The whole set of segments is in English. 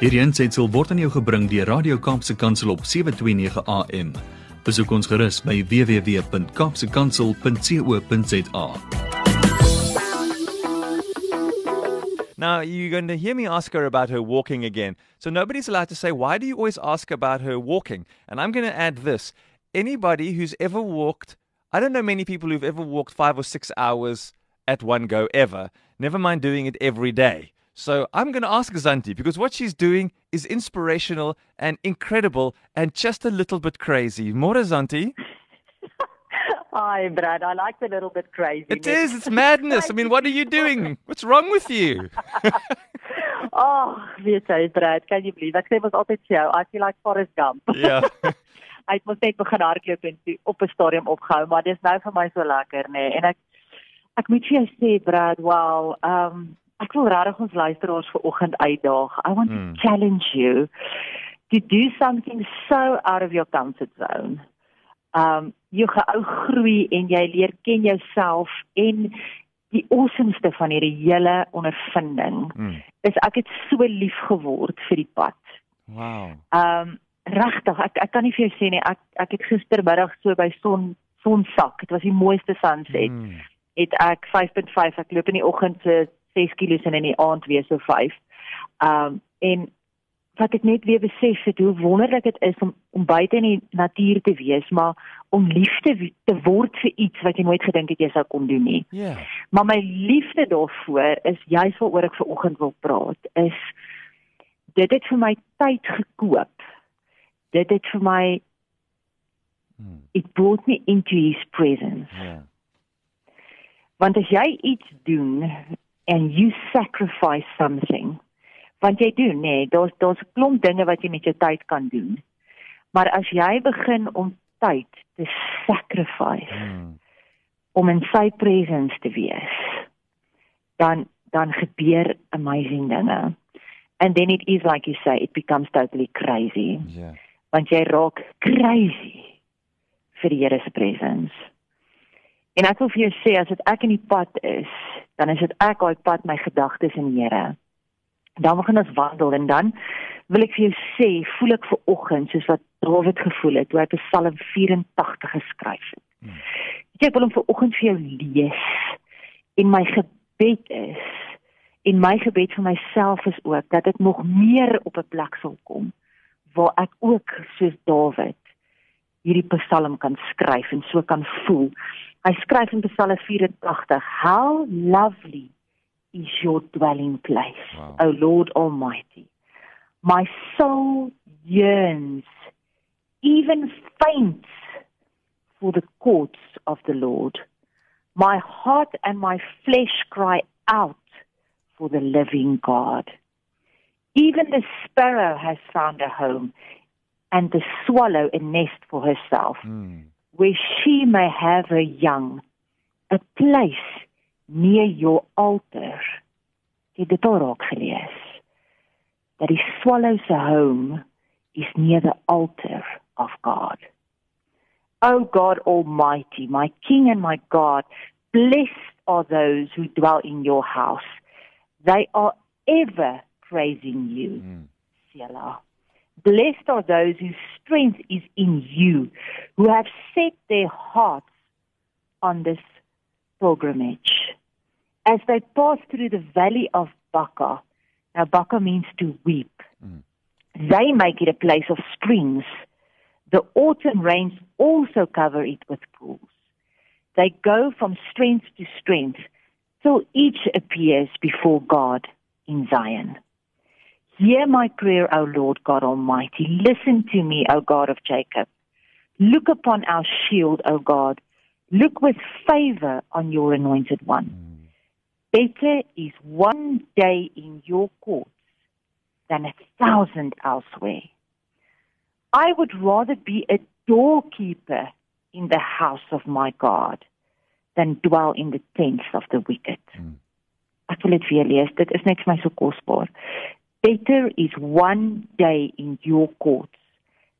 Hierdie word aan jou gebring deur Radio Kaapse Kansel op 7:29 AM. Besoek ons gerus by www.kaapsekansel.co.za. Now, you're going to hear me ask her about her walking again. So, nobody's allowed to say, Why do you always ask about her walking? And I'm going to add this anybody who's ever walked, I don't know many people who've ever walked five or six hours at one go ever, never mind doing it every day. So, I'm going to ask Zantie because what she's doing is inspirational and incredible and just a little bit crazy. More, Zantie? Hi, Brad. I like the little bit crazy. It is. It's madness. I mean, what are you doing? What's wrong with you? oh, weet jy, Brad, kan jy believe? Ek sê mos altyd jou, I feel like Forrest Gump. Ja. Hy het mos net begin hardloop en op 'n stadium opgehou, maar dis nou vir my so lekker, nê. Nee. En ek ek moet vir jou sê, Brad, wow, um ek wil regtig ons luisteraars vanoggend uitdaag. I want Hmm. to challenge you to do something so out of your comfort zone. Um jy gaan ou groei en jy leer ken jouself en die awesomeste van hierdie hele ondervinding Mm. is ek het so lief geword vir die pad. Wow. Um regtig, ek ek kan nie vir jou sê nie, ek ek het gistermiddag so by son sonsak, dit was die mooiste sunset. Mm. Het ek 5.5, ek loop in die oggend se 6 kg en in die aand weer so 5. Um en wat ek net weer besef het hoe wonderlik dit is om om buite in die natuur te wees, maar om lief te, te word vir iets wat jy nooit gedink het jy sou kon doen nie. Yeah. Maar my liefde daarvoor is juis waaroor ek ver oggend wil praat is dit het vir my tyd gekoop. Dit het vir my Mm. it brought me into his presence. Yeah. Want as jy iets doen and you sacrifice something, want jy doen nê, nee, daar's daar's 'n klomp dinge wat jy met jou tyd kan doen. Maar as jy begin om tyd te sacrifice Mm. om in sy presence te wees, dan dan gebeur amazing dinge. And then it is like you say, it becomes totally crazy. Yeah. Want jy raak crazy vir die Here se presence. En ek wil vir jou sê as dit ek in die pad is, dan is dit ek daai pad my gedagtes in die Here. Dan begin ons wandel en dan wil ek vir jou sê, voel ek ver oggend soos wat Dawid gevoel het toe hy Psalm 84 geskryf het. Hmm. Ek wil hom ver oggend vir jou lees. En my gebed is en my gebed vir myself is ook dat ek nog meer op 'n plek sal kom waar ek ook soos Dawid hierdie Psalm kan skryf en so kan voel. Hy skryf in Psalm 84: How lovely is your dwelling place, Wow. O Lord Almighty. My soul yearns, even faints for the courts of the Lord. My heart and my flesh cry out for the living God. Even the sparrow has found a home, and the swallow a nest for herself, Mm. Where she may have her young, a place near your altar. Jy dit al raak gelees. Dat die swallow se home is near the altar of God. O God Almighty, my King and my God, blessed are those who dwell in your house. They are ever praising you. Mm. Selah. Blessed are those whose strength is in you, who have set their hearts on this pilgrimage. As they pass through the valley of Baca, now Baca means to weep, Mm. they make it a place of springs. The autumn rains also cover it with pools. They go from strength to strength till each appears before God in Zion. Hear my prayer, O Lord God Almighty. Listen to me, O God of Jacob. Look upon our shield, O God. Look with favor on your anointed one. Better is one day in your courts than a thousand elsewhere. I would rather be a doorkeeper in the house of my God than dwell in the tents of the wicked. Mm. Ek wil dit weer lees. Dit is net vir my so kosbaar. Better is one day in your courts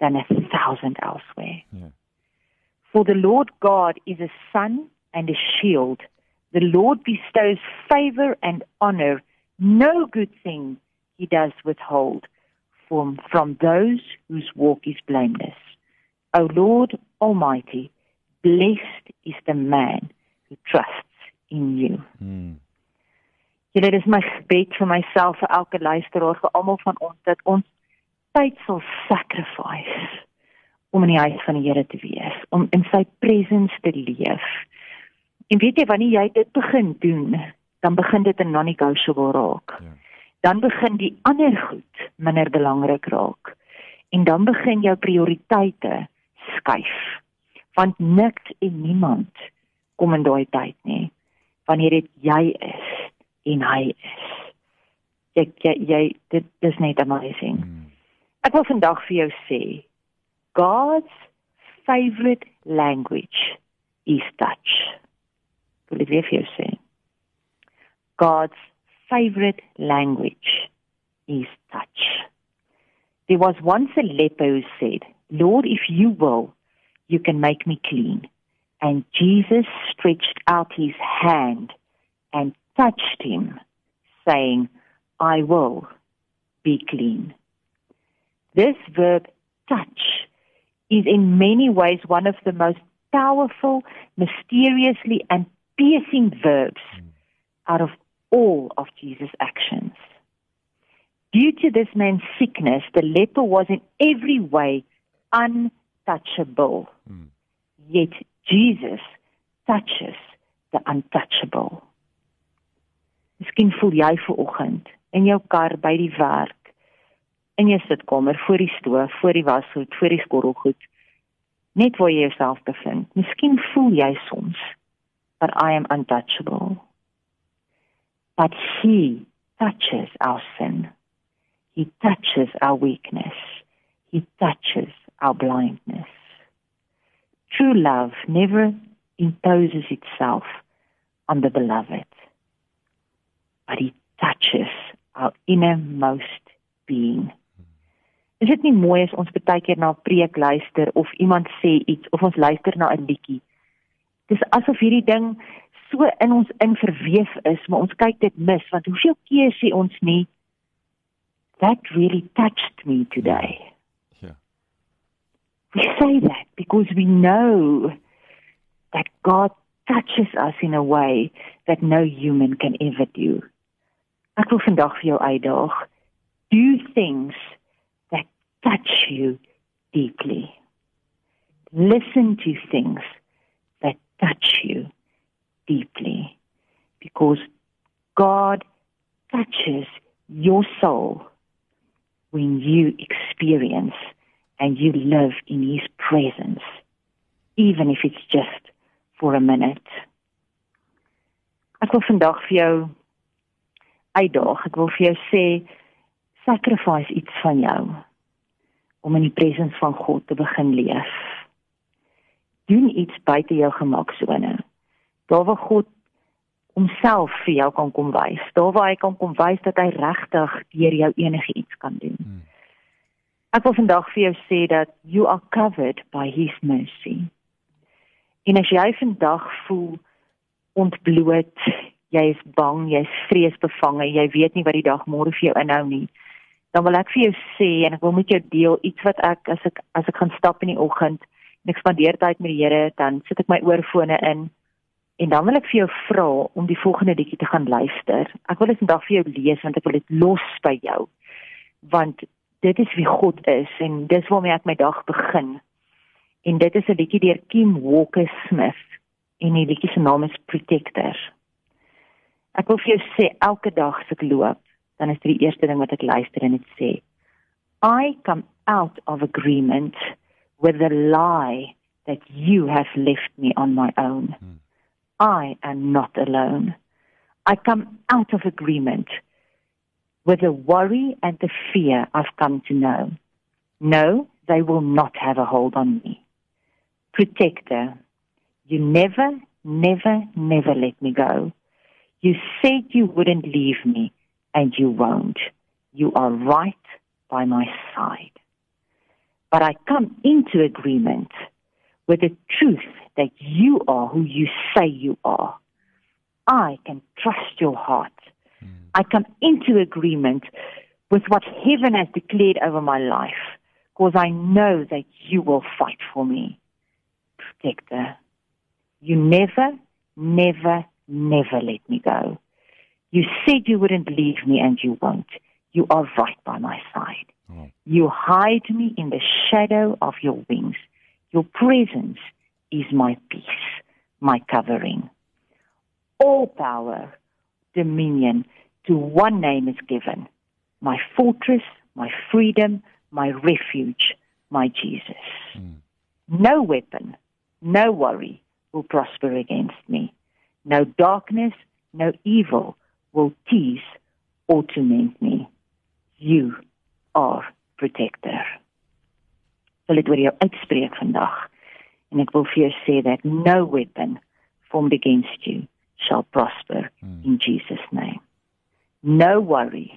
than a thousand elsewhere. Yeah. For the Lord God is a sun and a shield. The Lord bestows favor and honor. No good thing he does withhold from, from those whose walk is blameless. O Lord Almighty, blessed is the man who trusts in you. Mm. Julle dis my gebed vir myself vir elke luisteraar vir almal van ons dat ons tyd sal sacrifice om in die huis van die Here te wees, om in sy presence te leef. En weet jy wanneer jy dit begin doen, dan begin dit 'n non-negotiable raak. Ja. Dan begin die ander goed minder belangrik raak. En dan begin jou prioriteite skuif. Want niks en niemand kom in daai tyd nie wanneer dit jy is en hy is. Jy jy, jy dit dis net amazing. Mm. Ek wil vandag vir jou sê God's favorite language is touch. Wil ek weer vir jou sê? God's favorite language is touch. There was once a leper who said, Lord, if you will, you can make me clean. And Jesus stretched out his hand and touched him, saying, I will be clean. This verb touch is in many ways one of the most powerful, mysteriously and piercing verbs out of all of Jesus' actions. Due to this man's sickness, the leper was in every way untouchable. Mm. Yet Jesus touches the untouchable. Miskien voel jy ver oggend in jou kar by die werk, in jou sitkamer, voor die stoof, voor die wasgoed, voor die skorrelgoed, net waar jy jouself bevind. Miskien voel jy soms that I am untouchable. But he touches our sin. He touches our weakness. He touches our blindness. True love never imposes itself on the beloved, but it touches our innermost being. Is dit nie mooi as ons baie keer na 'n preek luister of iemand sê iets of ons luister na 'n liedjie? Dis asof hierdie ding so in ons in verweef is, maar ons kyk dit mis want hoeveel keer sê ons nie that really touched me today. Ja. We say that because we know that God touches us in a way that no human can ever do. Ek wil vandag vir jou uitdaag. Do things that touch you deeply. Listen to things that touch you deeply because God touches your soul when you experience and you live in His presence, even if it's just for a minute. Ek wil vandag vir jou uitdaag. Ek wil vir jou sê sacrifice iets van jou om in die presence van God te begin leef. Doen iets buite jou gemaksone. Daar waar God homself vir jou kan kom wys. Daar waar hy kan kom wys dat hy regtig deur jou enige iets kan doen. Hmm. Ek wil vandag vir jou sê dat you are covered by his mercy. En as jy vandag voel ontbloot, jy is bang, jy's vreesbevange, jy weet nie wat die dag môre vir jou inhou nie, dan wil ek vir jou sê en ek wil met jou deel iets wat ek as ek as ek gaan stap in die oggend en ek spandeer tyd met die Here, dan sit ek my oorfone in en dan wil ek vir jou vra om die volgende liedjie te gaan luister. Ek wil dit vandag vir jou lees want ek wil dit los by jou. Want dit is wie God is en dis waarmee ek my dag begin. En dit is 'n liedjie deur Kim Walker Smith en die liedjie se naam is Protector. Ek wil vir jou sê elke dag as ek loop, dan is dit die eerste ding wat ek luister en dit sê I come out of agreement with the lie that you have left me on my own. Hmm. I am not alone. I come out of agreement with the worry and the fear I've come to know. No, they will not have a hold on me. Protector, you never, never, never let me go. You said you wouldn't leave me, and you won't. You are right by my side. But I come into agreement with the truth that you are who you say you are. I can trust your heart. Hmm. I come into agreement with what heaven has declared over my life, because I know that you will fight for me. Protector, you never, never, never let me go. You said you wouldn't leave me and you won't. You are right by my side. Oh. You hide me in the shadow of your wings. Your presence is my peace, my covering. All power, dominion to one name is given my fortress, my freedom, my refuge, my Jesus. Mm. No weapon, no worry will prosper against me. No darkness, no evil will tease or torment me. You are protector. Wil dit oor jou uitspreek vandag. En ek wil vir jou sê dat no weapon formed against you shall prosper mm. in Jesus name. No worry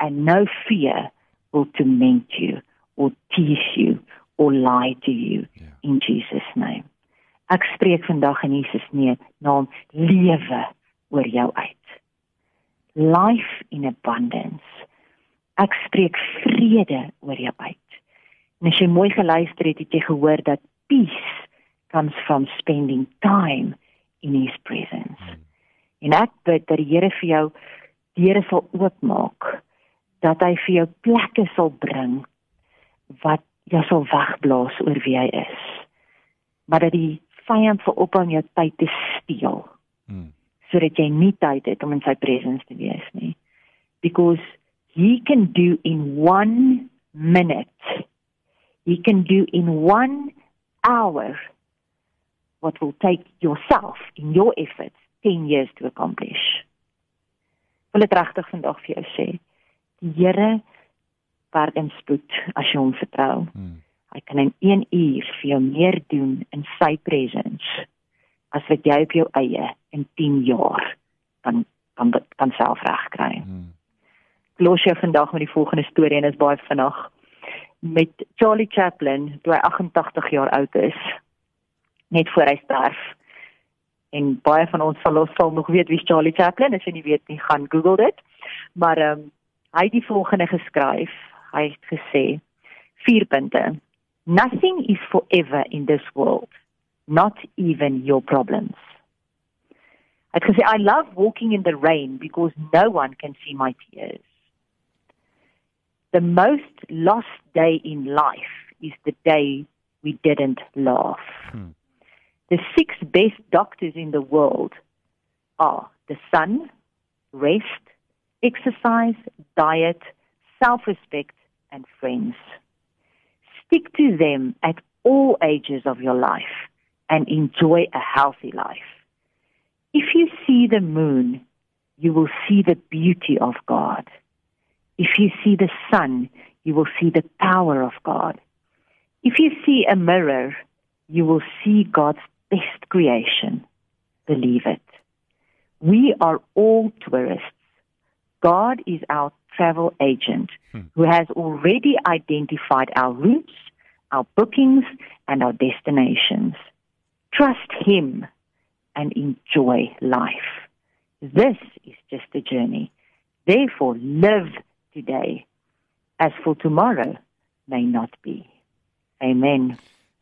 and no fear will torment you or tease you or lie to you yeah. in Jesus name. Ek spreek vandag in Jesus naam lewe oor jou uit. Life in abundance. Ek spreek vrede oor jou uit. En as jy mooi geluister het, het jy gehoor dat peace comes from spending time in his presence. Hmm. En ek bid dat die Here vir jou deure sal oopmaak dat hy vir jou plekke sal bring wat jy sal wegblaas oor wie hy is. Maar dat die vyand vir op aan jou tyd te steel. Hmm. Sodat jy nie tyd het om in sy presence te wees nie. Because he can do in 1 minute. He can do in 1 hour what will take yourself in your efforts 10 years to accomplish. Wil dit regtig vandag vir jou sê. Die Here werk in spoed as jy hom vertrou. Hmm. Hy kan in 1 uur vir jou meer doen in sy presence as wat jy op jou eie in 10 jaar kan kan kan self regkry. Hmm. Los jou vandag met die volgende storie en is baie vinnig met Charlie Chaplin toe hy 88 jaar oud is net voor hy sterf. En baie van ons sal ons sal nog weet wie Charlie Chaplin is, as jy weet nie, gaan Google dit. Maar ehm um, hy het die volgende geskryf. Hy het gesê vier punte. Nothing is forever in this world, not even your problems. I'd say I love walking in the rain because no one can see my tears. The most lost day in life is the day we didn't laugh. Hmm. The six best doctors in the world are the sun, rest, exercise, diet, self-respect, and friends. Stick to them at all ages of your life and enjoy a healthy life. If you see the moon, you will see the beauty of God. If you see the sun, you will see the power of God. If you see a mirror, you will see God's best creation. Believe it. We are all tourists. God is our travel agent hmm. who has already identified our routes, our bookings, and our destinations. Trust Him and enjoy life. This is just a journey. Therefore, live today as for tomorrow may not be. Amen.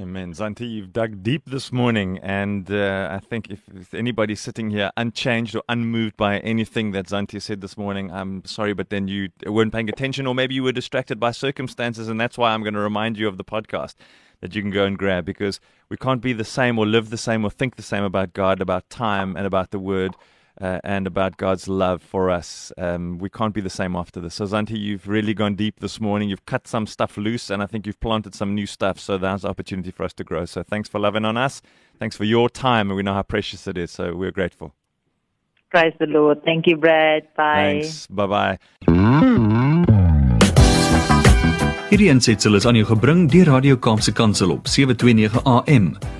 Amen. Zantie, you've dug deep this morning, and uh, I think if, if anybody's sitting here unchanged or unmoved by anything that Zantie said this morning, I'm sorry, but then you weren't paying attention, or maybe you were distracted by circumstances, and that's why I'm going to remind you of the podcast that you can go and grab because we can't be the same or live the same or think the same about God, about time, and about the Word uh, and about God's love for us. Um, we can't be the same after this. So, Zantie, you've really gone deep this morning. You've cut some stuff loose, and I think you've planted some new stuff. So, there's opportunity for us to grow. So, thanks for loving on us. Thanks for your time, and we know how precious it is. So, we're grateful. Praise the Lord. Thank you, Brad. Bye. Thanks. Bye bye. Hierdie aansetsel is aan jou gebring deur Radio Kaapse Kansel op 729 AM.